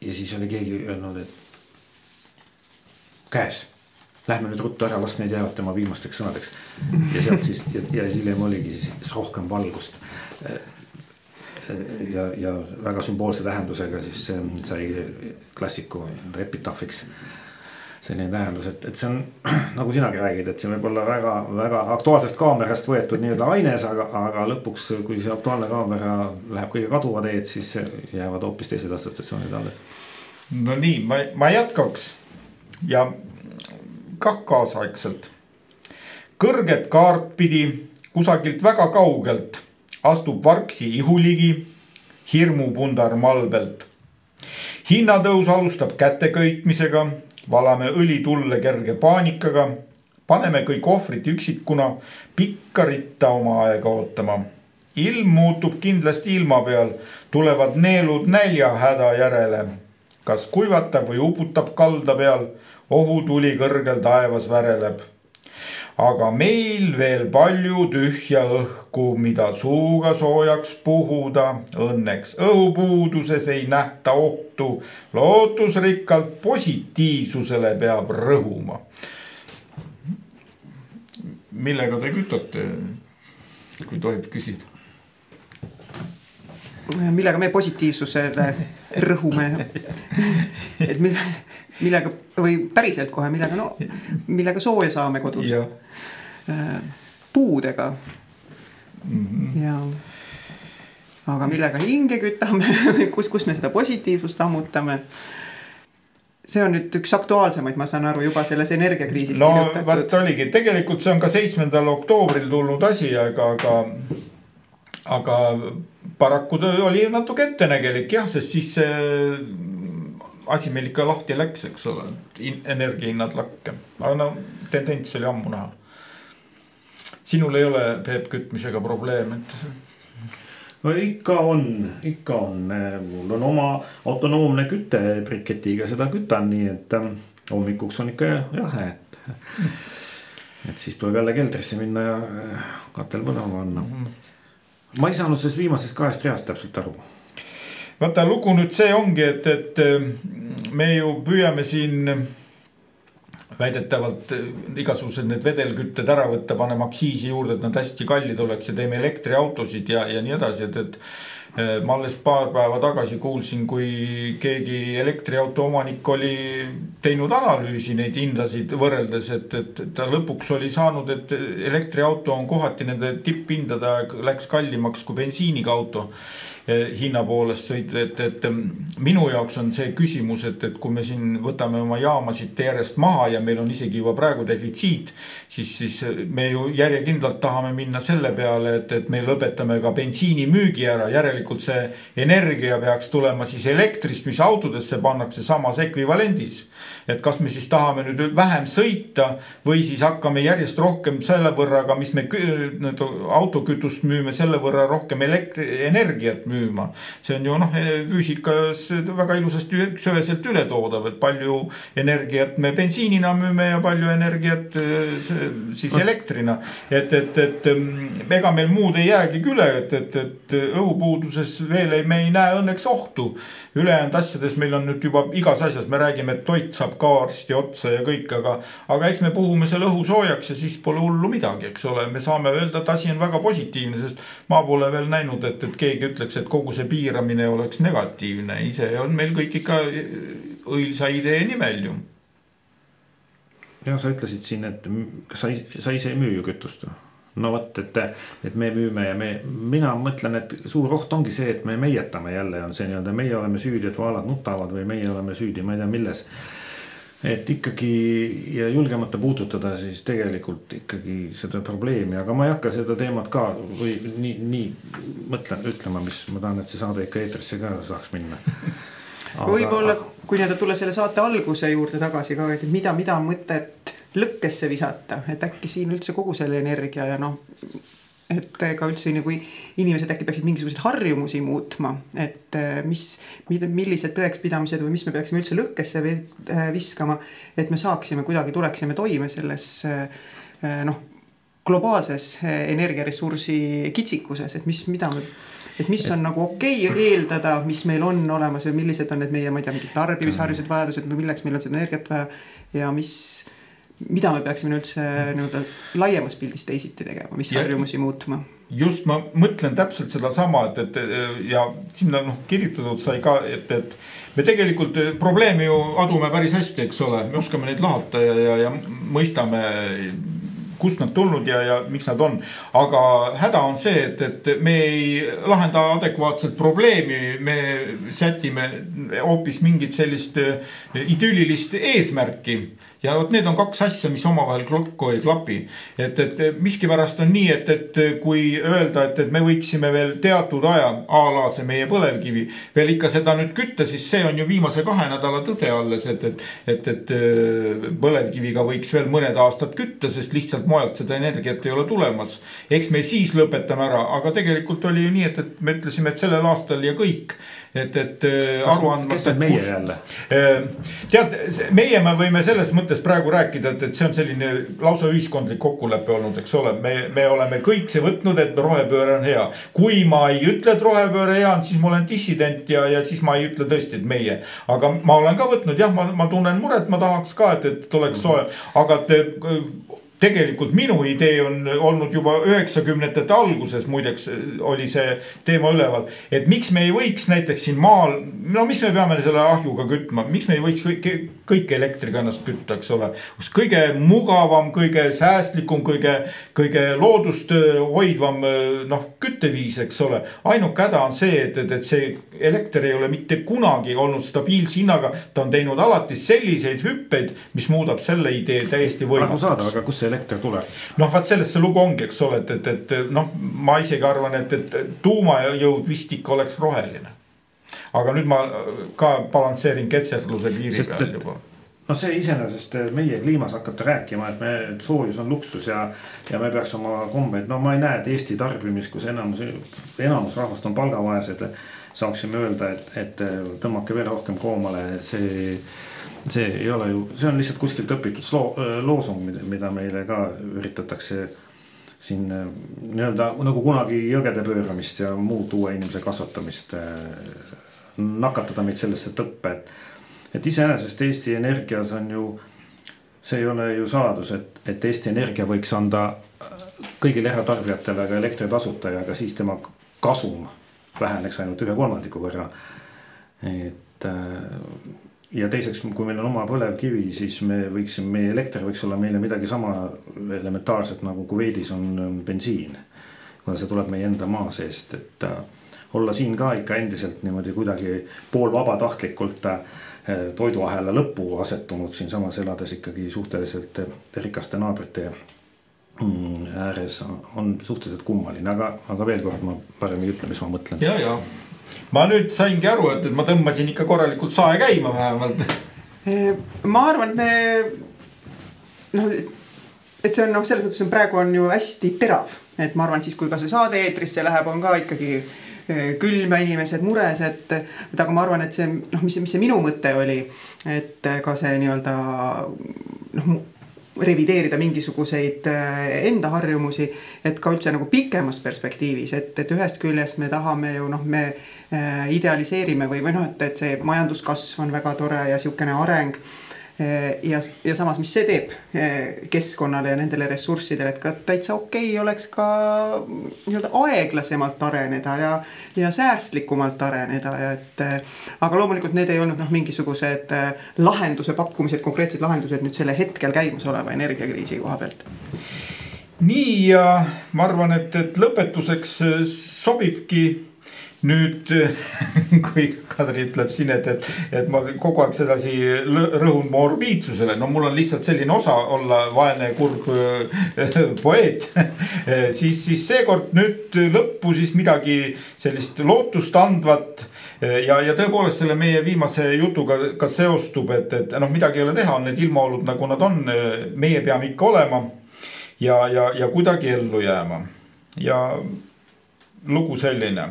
ja siis oli keegi öelnud, et käes, lähme nüüd ruttu ära, las need jäävad tema viimasteks sõnadeks. ja sealt siis ja, ja hiljem oligi siis rohkem valgust. ja, ja väga sümboolse tähendusega siis sai klassiku epitaafiks selline tähendus, et, et see on <clears throat> nagu sinagi räägid, et see võib olla väga-väga aktuaalsest kaamerast võetud nii-öelda aines, aga, aga lõpuks, kui see aktuaalne kaamera läheb kõige kaduva teed, siis jäävad hoopis teised assotsiatsioonid alles. no nii, ma, ma jätkaks ja kah kaasaegselt. kõrget kaart pidi kusagilt väga kaugelt astub vargsi ihuligi hirmupundar malbelt. hinnatõus alustab käteköitmisega valame õli tulle kerge paanikaga. paneme kõik ohvrid üksikuna pikka ritta oma aega ootama. ilm muutub kindlasti ilma peal, tulevad neelud näljahäda järele. kas kuivatab või uputab kalda peal, ohutuli kõrgel taevas väreleb aga meil veel palju tühja õhku, mida suuga soojaks puhuda. Õnneks õhupuuduses ei nähta ohtu, lootusrikkalt positiivsusele peab rõhuma. millega te kütate, kui tohib küsida? Millega me positiivsusele rõhume et mille, millega või päriselt kohe, millega no, millega sooja saame kodus. Äh, puudega mm. -hmm. ja, aga millega hinge kütame <laughs> kus, kus me seda positiivsust ammutame see on nüüd üks aktuaalsemaid, ma saan aru, juba selles energiakriisis. no vot oligi, tegelikult see on ka seitsmendal oktoobril tulnud asi, aga, aga, aga paraku ta oli natuke ettenägelik jah, sest siis see asi meil ikka lahti läks, eks ole, energiahinnad lakke, aga no tendents oli ammu näha sinul ei ole, Peep, kütmisega probleeme, et? no ikka on, ikka on, mul on oma autonoomne küte briketiga seda kütan, nii et ähm, hommikuks on ikka jahe, et. et siis tuleb jälle keldrisse minna ja äh, katel põlema panna. Ma ei saanud sellest viimasest kahest reast täpselt aru. Vaata lugu nüüd see ongi, et, et äh, me ju püüame siin väidetavalt äh, igasugused need vedelkütted ära võtta, paneme aktsiisi juurde, et nad hästi kallid oleks ja teeme elektriautosid ja, ja nii edasi, et, et. Äh, ma alles paar päeva tagasi kuulsin, kui keegi elektriauto omanik oli teinud analüüsi neid hindasid võrreldes, et, et ta lõpuks oli saanud, et elektriauto on kohati nende tipphindade läks kallimaks kui bensiiniga auto Eh, hinna poolest sõita, et, et minu jaoks on see küsimus, et, et kui me siin võtame oma jaamasid järjest maha ja meil on isegi juba praegu defitsiit. siis, siis me ju järjekindlalt tahame minna selle peale, et, et me lõpetame ka bensiini müügi ära, järelikult see energia peaks tulema siis elektrist, mis autodesse pannakse samas ekvivalendis et kas me siis tahame nüüd vähem sõita või siis hakkame järjest rohkem selle võrra, aga mis me nüüd autokütust müüme, selle võrra rohkem elektrienergiat müüma. see on ju noh, füüsikas väga ilusasti üksüheselt ületoodav, et palju energiat me bensiinina müüme ja palju energiat siis elektrina. et, et, et ega meil muud ei jäägi üle, et, et, et õhupuuduses veel ei, me ei näe õnneks ohtu. ülejäänud asjades meil on nüüd juba igas asjas, me räägime, et toit saab ka varsti otsa ja kõik, aga. aga eks me puhume selle õhu soojaks ja siis pole hullu midagi, eks ole, me saame öelda, et asi on väga positiivne, sest. ma pole veel näinud, et, et keegi ütleks, et kogu see piiramine oleks negatiivne, ise on meil kõik ikka õilsa idee nimel ju. ja sa ütlesid siin, et kas sa, sa ise ei müü ju kütust või? no vot, et, et me müüme ja me, mina mõtlen, et suur oht ongi see, et me meietame jälle on see nii-öelda, meie oleme süüdi, et vaalad nutavad või meie oleme süüdi, ma ei tea, milles et ikkagi ja julgemata puudutada siis tegelikult ikkagi seda probleemi, aga ma ei hakka seda teemat ka või nii, nii mõtlen, ütlema, mis ma tahan, et see saade ikka eetrisse ka saaks minna. <laughs> Aga.... võib-olla, kui nii-öelda tulla selle saate alguse juurde tagasi ka, et mida, mida on mõtet lõkkesse visata, et äkki siin üldse kogu selle energia ja noh et ega üldse nagu inimesed äkki peaksid mingisuguseid harjumusi muutma, et eh, mis, millised tõekspidamised või mis me peaksime üldse lõhkesse eh, viskama. et me saaksime kuidagi, tuleksime toime selles noh, globaalses energiaressursi kitsikuses, et mis, mida me et mis on nagu okei okay eeldada, mis meil on olemas ja millised on need meie, ma ei tea, mingid tarbimisharjused, vajadused või milleks meil on seda energiat vaja. ja mis mida me peaksime üldse nii-öelda laiemas pildis teisiti tegema, mis harjumusi muutma? just, ma mõtlen täpselt sedasama, et, et ja sinna noh kirjutatud sai ka, et, et me tegelikult probleemi ju adume päris hästi, eks ole, me oskame neid lahata ja, ja, ja mõistame kust nad tulnud ja, ja miks nad on. aga häda on see, et, et me ei lahenda adekvaatselt probleemi, me sätime hoopis mingit sellist idüllilist eesmärki ja vot need on kaks asja, mis omavahel kokku ei klapi. et, et miskipärast on nii, et, et kui öelda, et, et me võiksime veel teatud aja, a la see meie põlevkivi. veel ikka seda nüüd kütta, siis see on ju viimase kahe nädala tõde alles, et, et, et, et äh, põlevkiviga võiks veel mõned aastad kütta, sest lihtsalt mujalt seda energiat ei ole tulemas. eks me siis lõpetame ära, aga tegelikult oli ju nii, et, et me ütlesime, et sellel aastal ja kõik et, et äh, aru andmata. kes need meie jälle? Äh, tead, meie me võime selles mõttes praegu rääkida, et, et see on selline lausa ühiskondlik kokkulepe olnud, eks ole, me, me oleme kõik see võtnud, et rohepööre on hea. kui ma ei ütle, et rohepööre hea on, siis ma olen dissident ja, ja siis ma ei ütle tõesti, et meie. aga ma olen ka võtnud jah, ma, ma tunnen muret, ma tahaks ka, et, et oleks soe, aga et tegelikult minu idee on olnud juba üheksakümnendate alguses, muideks oli see teema üleval. et miks me ei võiks näiteks siin maal, no mis me peame selle ahjuga kütma, miks me ei võiks kõik, kõik elektriga ennast kütta, eks ole. kus kõige mugavam, kõige säästlikum, kõige, kõige loodust hoidvam noh, kütteviis, eks ole. ainuke häda on see, et, et, et see elekter ei ole mitte kunagi olnud stabiilse hinnaga. ta on teinud alati selliseid hüppeid, mis muudab selle idee täiesti võimatuks. arusaadav, aga kust see elekter tuleb? noh, vaat sellest see lugu ongi, eks ole, et, et, et noh, ma isegi arvan, et, et tuumajõud vist ikka oleks roheline. Aga nüüd ma ka balansseerin ketserluse piiri Sest, peal juba noh, see iseenesest meie kliimas hakata rääkima, et me, et soojus on luksus ja, ja me peaks oma kombeid, no ma ei näe, et Eesti tarbimist, kus enamus, enamus rahvast on palgavaesed. saaksime öelda, et, et tõmmake veel rohkem koomale, see, see ei ole ju, see on lihtsalt kuskilt õpitud loo, loosung, mida meile ka üritatakse siin nii-öelda nagu kunagi jõgede pööramist ja muud uue inimese kasvatamist. nakatada meid sellesse tõppe, et et iseenesest Eesti Energias on ju, see ei ole ju saladus, et, et Eesti Energia võiks anda kõigile eratarbijatele ka elektri tasuta ja ka siis tema kasum väheneks ainult ühe kolmandiku võrra. et ja teiseks, kui meil on oma põlevkivi, siis me võiksime, meie elekter võiks olla meile midagi sama elementaarset nagu Kuveidis on bensiin. kuna see tuleb meie enda maa seest, et olla siin ka ikka endiselt niimoodi kuidagi poolvabatahtlikult äh, toiduahela lõppu asetunud siinsamas elades ikkagi suhteliselt rikaste naabrite mm, ääres on suhteliselt kummaline, aga, aga veel kord ma parem ei ütle, mis ma mõtlen. ja, ja ma nüüd saingi aru, et, et ma tõmbasin ikka korralikult sae käima vähemalt. Ma arvan, et me noh, et see on noh, selles mõttes on praegu on ju hästi terav, et ma arvan, siis kui ka see saade eetrisse läheb, on ka ikkagi külm ja inimesed mures, et, et aga ma arvan, et see noh, mis, mis see minu mõte oli, et ka see nii-öelda noh revideerida mingisuguseid enda harjumusi, et ka üldse nagu pikemas perspektiivis, et, et ühest küljest me tahame ju noh, me idealiseerime või, või noh, et, et see majanduskasv on väga tore ja sihukene areng Eh, ja, ja samas, mis see teeb eh, keskkonnale ja nendele ressurssidele, et ka täitsa okei okay oleks ka nii-öelda aeglasemalt areneda ja, ja säästlikumalt areneda ja et. Aga loomulikult need ei olnud noh, mingisugused lahenduse pakkumised, konkreetsed lahendused nüüd selle hetkel käimasoleva energiakriisi koha pealt. nii ja ma arvan, et, et lõpetuseks sobibki nüüd <laughs> kui Kadri ütleb siin, et, et, et ma kogu aeg sedasi rõhun morbiidsusele, no mul on lihtsalt selline osa olla vaene kurb äh, <laughs> poeet. <laughs> Siis, siis seekord nüüd lõppu siis midagi sellist lootust andvat. Ja, ja tõepoolest selle meie viimase jutuga ka seostub, et, et noh, midagi ei ole teha, on need ilmaolud nagu nad on, meie peame ikka olema ja, ja, ja kuidagi ellu jääma. Ja lugu selline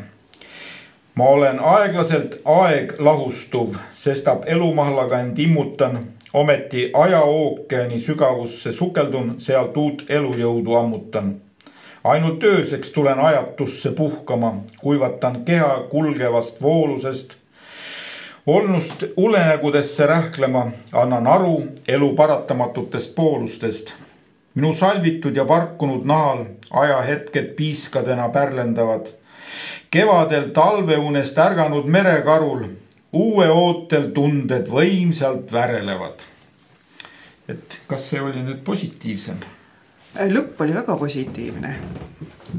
ma olen aeglaselt aeglahustuv, sestap elumahlaga end immutan, ometi ajaookeani sügavusse sukeldun, sealt uut elujõudu ammutan. ainult ööseks tulen ajatusse puhkama, kuivatan keha kulgevast voolusest. olnust unenägudesse rähklema, annan aru elu paratamatutest poolustest. minu salvitud ja parkunud nahal ajahetked piiskadena pärlendavad kevadel talveunest ärganud merekarul uue ootel tunded võimsalt värelevad. et kas see oli nüüd positiivsem? lõpp oli väga positiivne,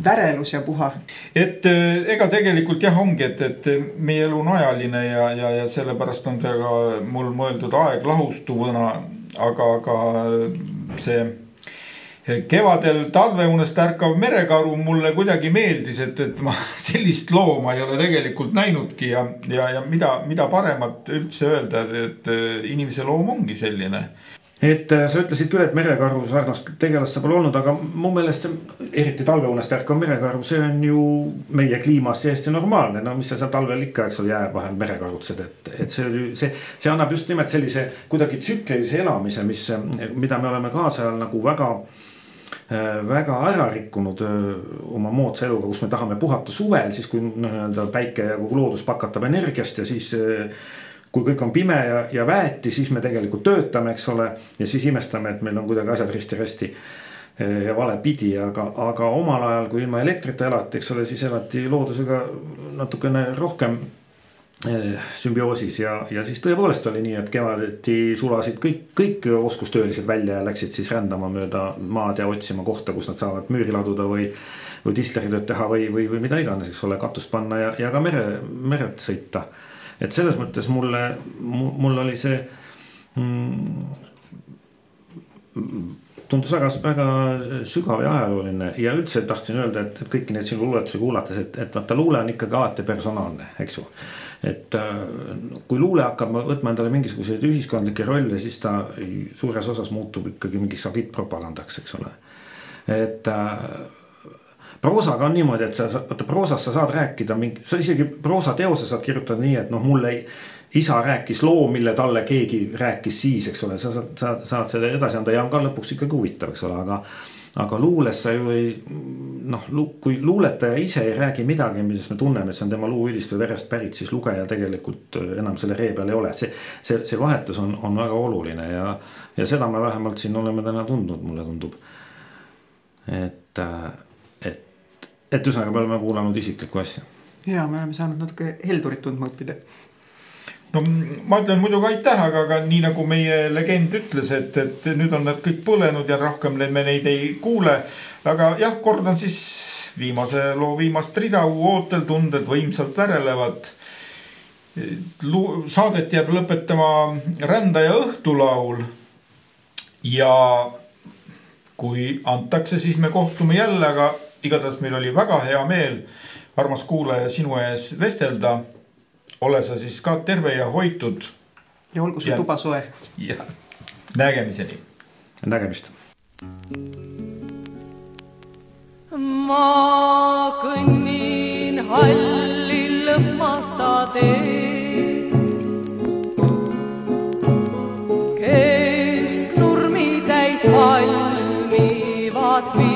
värelus ja puha. et eh, ega tegelikult jah, ongi, et, et meie elu on ajaline ja, ja, ja sellepärast on ta ka mul mõeldud aeglahustuvana, aga, aga see kevadel talveunest ärkav merekaru mulle kuidagi meeldis, et, et ma <laughs> sellist looma ei ole tegelikult näinudki ja, ja, ja mida, mida paremat üldse öelda, et inimese loom ongi selline et äh, sa ütlesid küll, et merekaru sarnast tegelast pole olnud, aga mu meelest eriti talveunest ärkav merekaru, see on ju meie kliimas täiesti normaalne. no mis sa seal talvel ikka, eks ole, jää vahel merekarutsed, et, et see oli see, see annab just nimelt sellise kuidagi tsüklilise elamise, mis, mida me oleme kaasajal nagu väga Äh, väga ära rikkunud äh, oma moodsa eluga, kus me tahame puhata suvel, siis kui noh, nii-öelda päike ja kogu loodus pakatab energiast ja siis äh, kui kõik on pime ja, ja väeti, siis me tegelikult töötame, eks ole. ja siis imestame, et meil on kuidagi asjad risti-rästi ja vale pidi, aga, aga omal ajal, kui ilma elektrita elati, eks ole, siis elati loodusega natukene rohkem sümbioosis ja, ja siis tõepoolest oli nii, et kevadeti sulasid kõik, kõik oskustöölised välja ja läksid siis rändama mööda maad ja otsima kohta, kus nad saavad müüri laduda või. või disleritööd teha või, või, või mida iganes, eks ole, katust panna ja, ja ka mere, meret sõita. et selles mõttes mulle, mul oli see mm, tundus väga, väga sügav ja ajalooline ja üldse tahtsin öelda, et, et kõiki neid sinu luuletusi kuulates, et, et vaata, luule on ikkagi alati personaalne, eks ju. et äh, kui luule hakkab võtma endale mingisuguseid ühiskondlikke rolle, siis ta suures osas muutub ikkagi mingiks agiitpropagandaks, eks ole. et äh, proosaga on niimoodi, et sa, vaata proosas sa saad rääkida mingi, sa isegi proosateose saad kirjutada nii, et noh, mulle ei isa rääkis loo, mille talle keegi rääkis siis, eks ole, sa saad, sa saad selle edasi anda ja on ka lõpuks ikkagi huvitav, eks ole, aga. aga luules sa ju ei noh, kui luuletaja ise ei räägi midagi, millest me tunneme, et see on tema luuüdist või verest pärit, siis lugeja tegelikult enam selle ree peal ei ole. see, see, see vahetus on, on väga oluline ja, ja seda me vähemalt siin oleme täna tundnud, mulle tundub. et, et, et ühesõnaga me oleme kuulanud isiklikku asja. ja me oleme saanud natuke heldurit tundma õppida no ma ütlen muidugi aitäh, aga, aga nii nagu meie legend ütles, et, et nüüd on nad kõik põlenud ja rohkem me neid ei kuule. aga jah, kordan siis viimase loo viimast rida, ootel tunded võimsalt värelevad. saadet jääb lõpetama rändaja õhtulaul. ja kui antakse, siis me kohtume jälle, aga igatahes meil oli väga hea meel, armas kuulaja, sinu ees vestelda ole sa siis ka terve ja hoitud. ja olgu su tuba soe. jah, nägemiseni. nägemist. ma kõnnin halli lõpmata teed. kesknurmi täis valmivad viljo.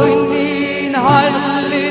ma kõnnin halli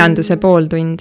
kirjanduse pooltund